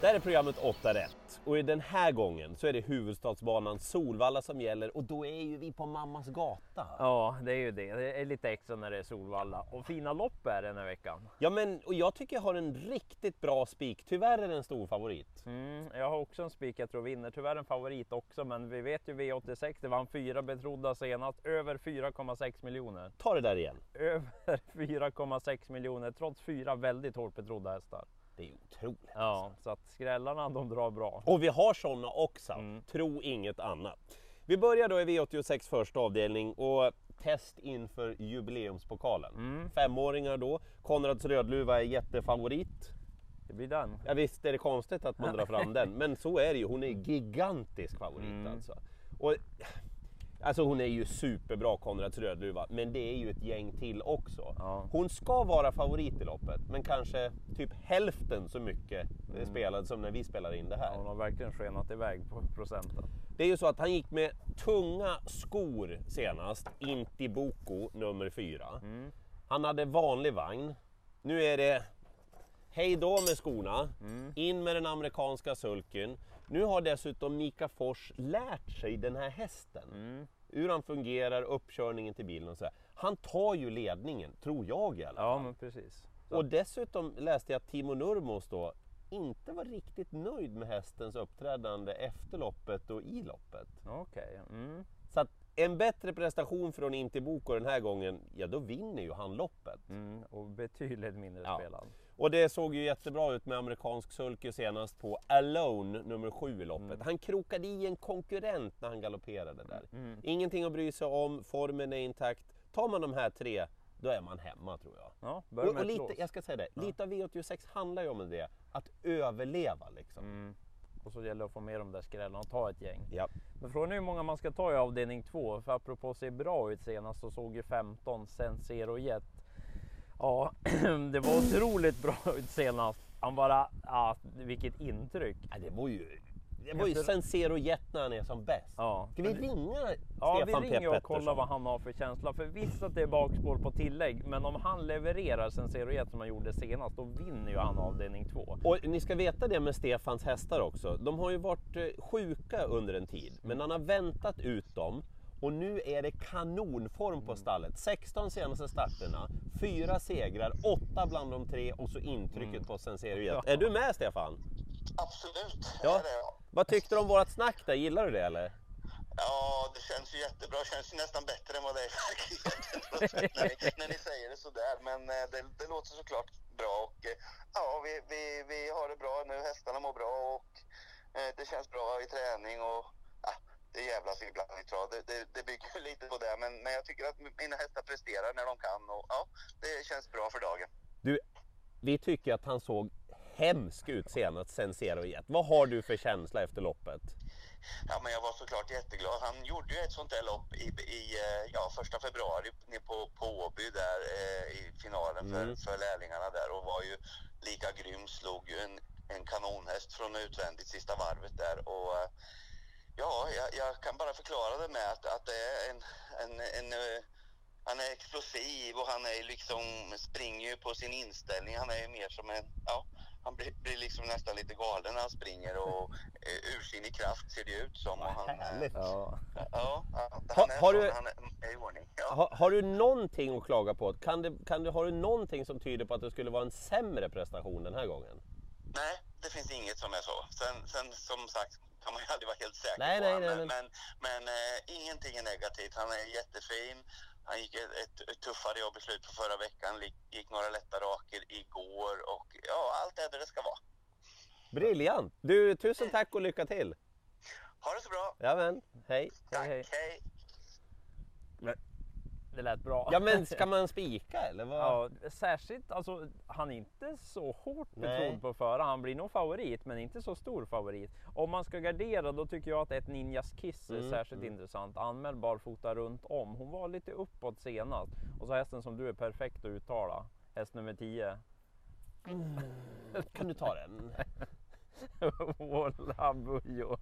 Där är programmet 8 rätt. Och i den här gången så är det huvudstadsbanan Solvalla som gäller och då är ju vi på mammas gata. Ja, det är ju det. Det är lite extra när det är Solvalla. Och fina lopp är det den här veckan. Ja men och jag tycker jag har en riktigt bra spik. Tyvärr är det en stor favorit. Mm, jag har också en spik jag tror vinner. Tyvärr en favorit också, men vi vet ju V86. Det vann fyra betrodda senast. Över 4,6 miljoner. Ta det där igen. Över 4,6 miljoner trots fyra väldigt hårt betrodda hästar. Det är otroligt. Ja, så att skrällarna de drar bra. Och vi har sådana också. Tro inget annat. Vi börjar då i V86 första avdelning och test inför jubileumspokalen. Femåringar då. Konrads Rödluva är jättefavorit. Det blir den. Ja, visst är det konstigt att man drar fram den, men så är det ju. Hon är gigantisk favorit alltså. Och, alltså hon är ju superbra Konrads Rödluva, men det är ju ett gäng till också. Ja. Hon ska vara favorit i loppet, men kanske typ hälften så mycket mm. spelad som när vi spelar in det här. Ja, hon har verkligen skenat iväg på procenten. Det är ju så att han gick med tunga skor senast, Intiboko nummer 4. Han hade vanlig vagn. Nu är det hej då med skorna, in med den amerikanska sulken. Nu har dessutom Mika Fors lärt sig den här hästen. Hur han fungerar, uppkörningen till bilen och så. Här. Han tar ju ledningen, tror jag i alla fall. Ja, men precis. Så. Och dessutom läste jag att Timo Nurmos då inte var riktigt nöjd med hästens uppträdande efter loppet och i loppet. Okej. Mm. Så att en bättre prestation från Intiboko den här gången, ja då vinner ju han loppet. Mm. Och betydligt mindre Ja. spelad. Och det såg ju jättebra ut med amerikansk sulky senast på Alone nummer 7 i loppet. Han krokade i en konkurrent när han galopperade där. Ingenting att bry sig om, formen är intakt. Tar man de här tre, då är man hemma tror jag. Ja, Och, och lite, jag ska säga det, lite av V86 handlar ju om det, att överleva liksom. Och så gäller det att få med de där skrällarna och ta ett gäng. Ja. Men frågan är hur många man ska ta i avdelning 2. För apropå se bra ut senast så såg ju 15 Sensero Jet. Ja, det var otroligt bra ut senast. Han bara, ja, vilket intryck. Ja, det var ju, det var ju Sensero Jet när han är som bäst. Ja. Ska vi ringa Ja, vi Stefan ringer P. och kollar vad han har för känsla. För visst att det är bakspår på tillägg, men om han levererar Sensero Jet som han gjorde senast, då vinner ju han avdelning 2. Och ni ska veta det med Stefans hästar också. De har ju varit eh, sjuka under en tid, men han har väntat ut dem. Och nu är det kanonform på stallet. 16 senaste starterna, fyra segrar, åtta bland de tre och så intrycket på Sensero Jet. Är du med Stefan? Absolut, Ja. Vad tyckte du om vårat snack där? Gillar du det eller? Ja, det känns ju jättebra. Det känns ju nästan bättre än vad det är i verkligheten när, ni, när ni säger det sådär. Men eh, det, det låter såklart bra och eh, ja, vi, vi, vi har det bra nu. Hästarna mår bra och eh, det känns bra i träning och ja, det jävlas ibland i trav. Det, det, det bygger lite på det, men, men jag tycker att mina hästar presterar när de kan och ja, det känns bra för dagen. Du, vi tycker att han såg hemsk ut senast, Sensero Jet. Vad har du för känsla efter loppet? Ja, men jag var såklart jätteglad. Han gjorde ju ett sånt där lopp i, i eh, ja, första februari nere på, på Åby där eh, i finalen för, för lärlingarna där och var ju lika grym. Slog ju en, en kanonhäst från utvändigt sista varvet där och eh, ja, jag, jag kan bara förklara det med att, att det är en, en, en eh, han är explosiv och han är liksom, springer ju på sin inställning. Han är ju mer som en, ja, han blir, blir liksom nästan lite galen när han springer och eh, ursinnig kraft ser det ut som. Och han, Härligt. Ja. ja, ja, han Har- är, har du- han är, i ordning. Ja. Har, har du någonting att klaga på? Kan det, kan du, har du någonting som tyder på att det skulle vara en sämre prestation den här gången? Nej, det finns inget som är så. Sen, sen som sagt kan man ju aldrig vara helt säker Nej, på nej, han, nej, men, men- men, men eh, ingenting är negativt. Han är jättefin. Han gick ett, ett, ett tuffare jobb i slutet på förra veckan, gick, några lätta raker igår och ja, allt är där det ska vara. Briljant! Du, tusen tack och lycka till! Ha det så bra! Jajamän, hej! Tack, hej. hej. Det lät bra. Ja men ska man spika eller? Vad? Ja, särskilt, alltså han är inte så hårt betrodd på förra. Han blir nog favorit, men inte så stor favorit. Om man ska gardera, då tycker jag att ett Ninjas Kiss är Mm, särskilt intressant. Anmäld barfota runt om. Hon var lite uppåt senast. Och så hästen som du är perfekt att uttala. Häst nummer 10. Kan du ta den? Walla Bujo.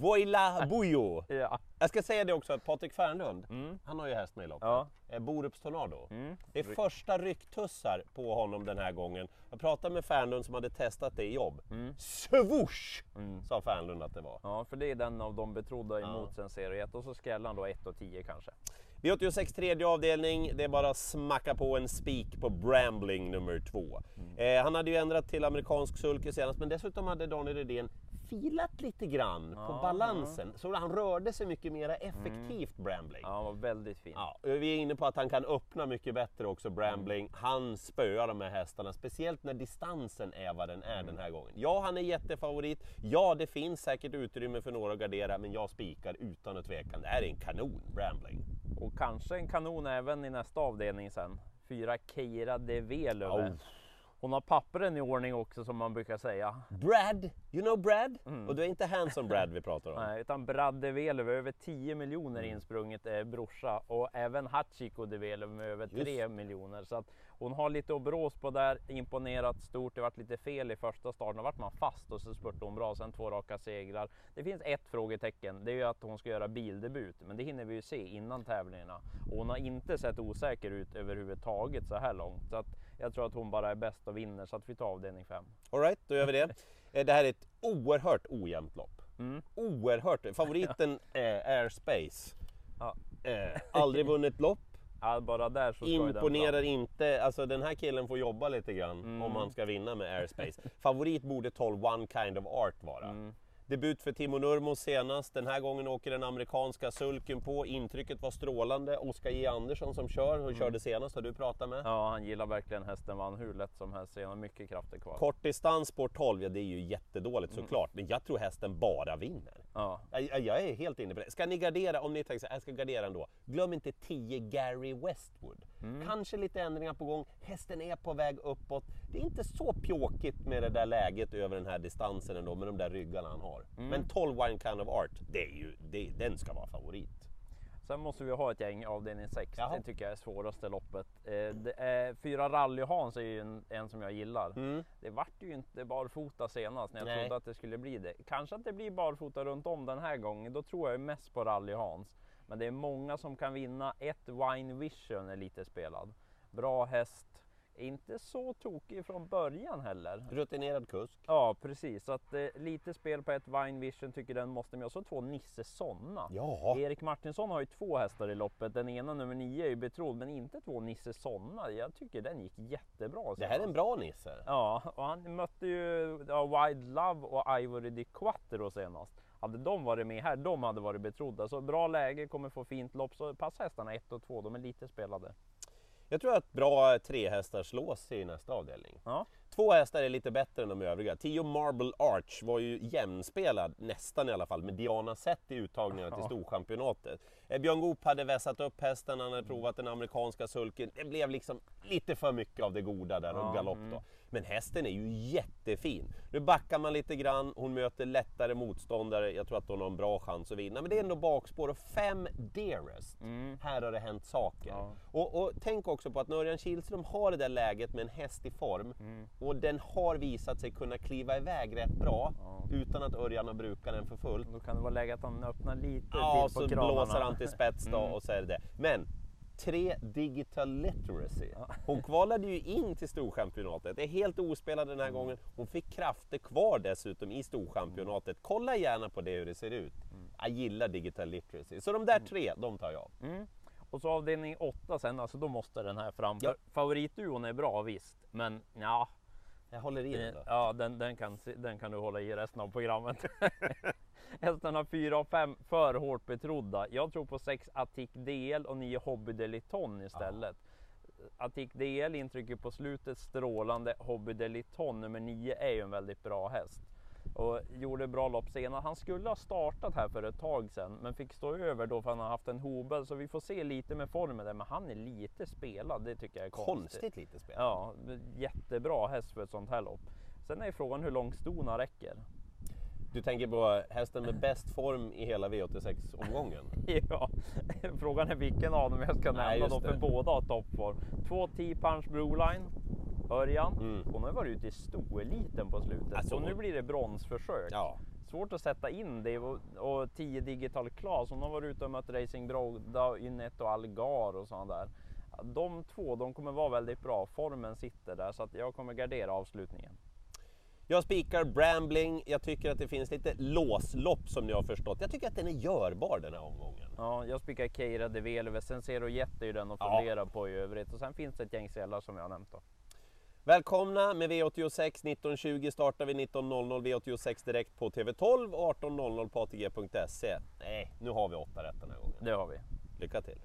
Voila Bujo! Ja. Jag ska säga det också att Patrik Fernlund, han har ju häst med i loppet. Ja. Borups Tornado. Mm. Det är första rycktussar på honom den här gången. Jag pratade med Fernlund som hade testat det i jobb. Swoosh! Sa Fernlund att det var. ja, för det är den av de betrodda emot sen serie 1 och så skrällar han då 1 och 10 kanske. V86 tredje avdelning, det är bara att smacka på en spik på Brambling nummer två. Mm. Eh, han hade ju ändrat till amerikansk sulky senast, men dessutom hade Daniel Redén filat lite grann på Ja, balansen. Så han rörde sig mycket mer effektivt, Brambling. Ja, han var väldigt fin. Ja, vi är inne på att han kan öppna mycket bättre också, Brambling. Han spöar de här hästarna, speciellt när distansen är vad den är den här gången. Ja, han är jättefavorit. Ja, det finns säkert utrymme för några att gardera, men jag spikar utan att tveka. Det här är en kanon, Brambling. Och kanske en kanon även i nästa avdelning sen. Fyra Keira de Velöver. Oh. Hon har pappren i ordning också som man brukar säga. Brad, you know Brad? Och det är inte Hanson Brad vi pratar om. Nej, utan Brad de Velöver, över 10 miljoner insprunget är brorsa och även Hachiko de Velöver med över 3 miljoner. Så att hon har lite att brås på där, imponerat stort. Det varit lite fel i första starten, då vart man fast och så spurtade hon bra, sen två raka segrar. Det finns ett frågetecken, det är ju att hon ska göra bildebut, men det hinner vi ju se innan tävlingarna. Och hon har inte sett osäker ut överhuvudtaget så här långt. Så att jag tror att hon bara är bäst och vinner, så att vi tar avdelning 5. Alright, då gör vi det. Eh, Det här är ett oerhört ojämnt lopp. Mm. Oerhört. Favoriten är Airspace. Ja. Eh, aldrig vunnit lopp. Ja, bara där så Imponerar inte, alltså den här killen får jobba lite grann om han ska vinna med Airspace. Favorit borde 12 One Kind of Art vara. Debut för Timo Nurmos senast, den här gången åker den amerikanska sulken på. Intrycket var strålande. Oskar J Andersson som kör och körde senast har du pratat med. Ja, han gillar verkligen hästen, vann hur lätt som helst. Han har mycket krafter kvar. Kort distans spår 12, ja det är ju jättedåligt såklart. Men jag tror hästen bara vinner. Ja. Jag, jag- jag är helt inne på det. Ska ni gardera, om ni tänker så här, jag ska gardera ändå. Glöm inte 10 Gary Westwood. Kanske lite ändringar på gång. Hästen är på väg uppåt. Det är inte så pjåkigt med det där läget över den här distansen ändå, med de där ryggarna han har. Men 12 Wine Kind of Art, det är ju, det, den ska vara favorit. Sen måste vi ha ett gäng avdelning 6. Jaha. Det tycker jag är svåraste loppet. Eh, det är, fyra rally-Hans är ju en, en som jag gillar. Det vart ju inte barfota senast när jag Nej. trodde att det skulle bli det. Kanske att det blir barfota runt om den här gången. Då tror jag mest på rally-Hans. Men det är många som kan vinna. Ett Wine Vision är lite spelad. Bra häst. Inte så tokig från början heller. Rutinerad kusk. Ja precis, så att eh, lite spel på ett Vine Vision tycker den måste med. Och så två Nisse Sonna. Ja. Erik Martinsson har ju två hästar i loppet. Den ena nummer nio är ju betrodd, men inte två Nisse Sonna. Jag tycker den gick jättebra. Det här är en senast. bra Nisse. Ja, och han mötte ju ja, Wide Love och Ivory Di Quattro senast. Hade de varit med här, de hade varit betrodda. Så bra läge, kommer få fint lopp. Så pass hästarna 1 och 2, de är lite spelade. Jag tror att bra tre hästar slås i nästa avdelning. Ja. Två hästar är lite bättre än de övriga. Tio Marble Arch var ju jämnspelad, nästan i alla fall, med Diana Sett i uttagningarna till Storchampionatet. Eh, Björn Goop hade vässat upp hästen, han hade provat den amerikanska sulken. Det blev liksom lite för mycket av det goda där och galopp då. Men hästen är ju jättefin. Nu backar man lite grann, hon möter lättare motståndare. Jag tror att hon har en bra chans att vinna. Men det är ändå bakspår och fem Dearest. Här har det hänt saker. Ja. Och, och tänk också på att Örjan Kihlström har det där läget med en häst i form och den har visat sig kunna kliva iväg rätt bra utan att Örjan har brukat den för fullt. Då kan det vara läge att han öppnar lite Ja, till på så kranarna. blåser han till spets då och så är det det. Men tre digital literacy. Hon kvalade ju in till Storchampionatet. Det är helt ospelad den här gången. Hon fick krafter kvar dessutom i Storchampionatet. Kolla gärna på det hur det ser ut. Jag gillar digital literacy. Så de där tre, de tar jag. Mm. Och så avdelning 8 sen, alltså då måste den här fram. Ja. Favoritduon är bra visst, men ja, Jag håller i den då. ja den, den, kan, den kan du hålla i resten av programmet. Hästarna 4 och 5 för hårt betrodda. Jag tror på 6 Attic DL och 9 Hobby Deliton istället. Attic DL intrycket på slutet strålande. Hobby Deliton nummer 9 är ju en väldigt bra häst. Och gjorde bra lopp senast. Han skulle ha startat här för ett tag sedan men fick stå över då för han har haft en hobel. Så vi får se lite med formen där. Men han är lite spelad. Det tycker jag är konstigt. Konstigt lite spel. Ja, jättebra häst för ett sånt här lopp. Sen är frågan hur långt stona räcker. Du tänker på hästen med bäst form i hela V86-omgången? Ja, frågan är vilken av dem jag ska Nej, nämna då, för det. båda har toppform. Två 10 punch Broline, Örjan. Mm. Hon har varit ute i stoeliten på slutet. Alltså, och nu blir det bronsförsök. Ja. svårt att sätta in det och, och 10 Digital Class, hon har varit ute och mött Racing Broda, Ynnet och Algar och sådana där. De två, de kommer vara väldigt bra. Formen sitter där så att jag kommer gardera avslutningen. Jag spikar Brambling. Jag tycker att det finns lite låslopp som ni har förstått. Jag tycker att den är görbar den här omgången. Ja, jag spikar Keira de Velve. Sen Zero Jet är ju den att Ja. fundera på i övrigt. Och sen finns det ett gäng sällar som jag har nämnt då. Välkomna med V86 19.20 startar vi 19.00 V86 direkt på TV12 och 18.00 på ATG.se. Nej, nu har vi åtta rätt den här gången. Det har vi. Lycka till!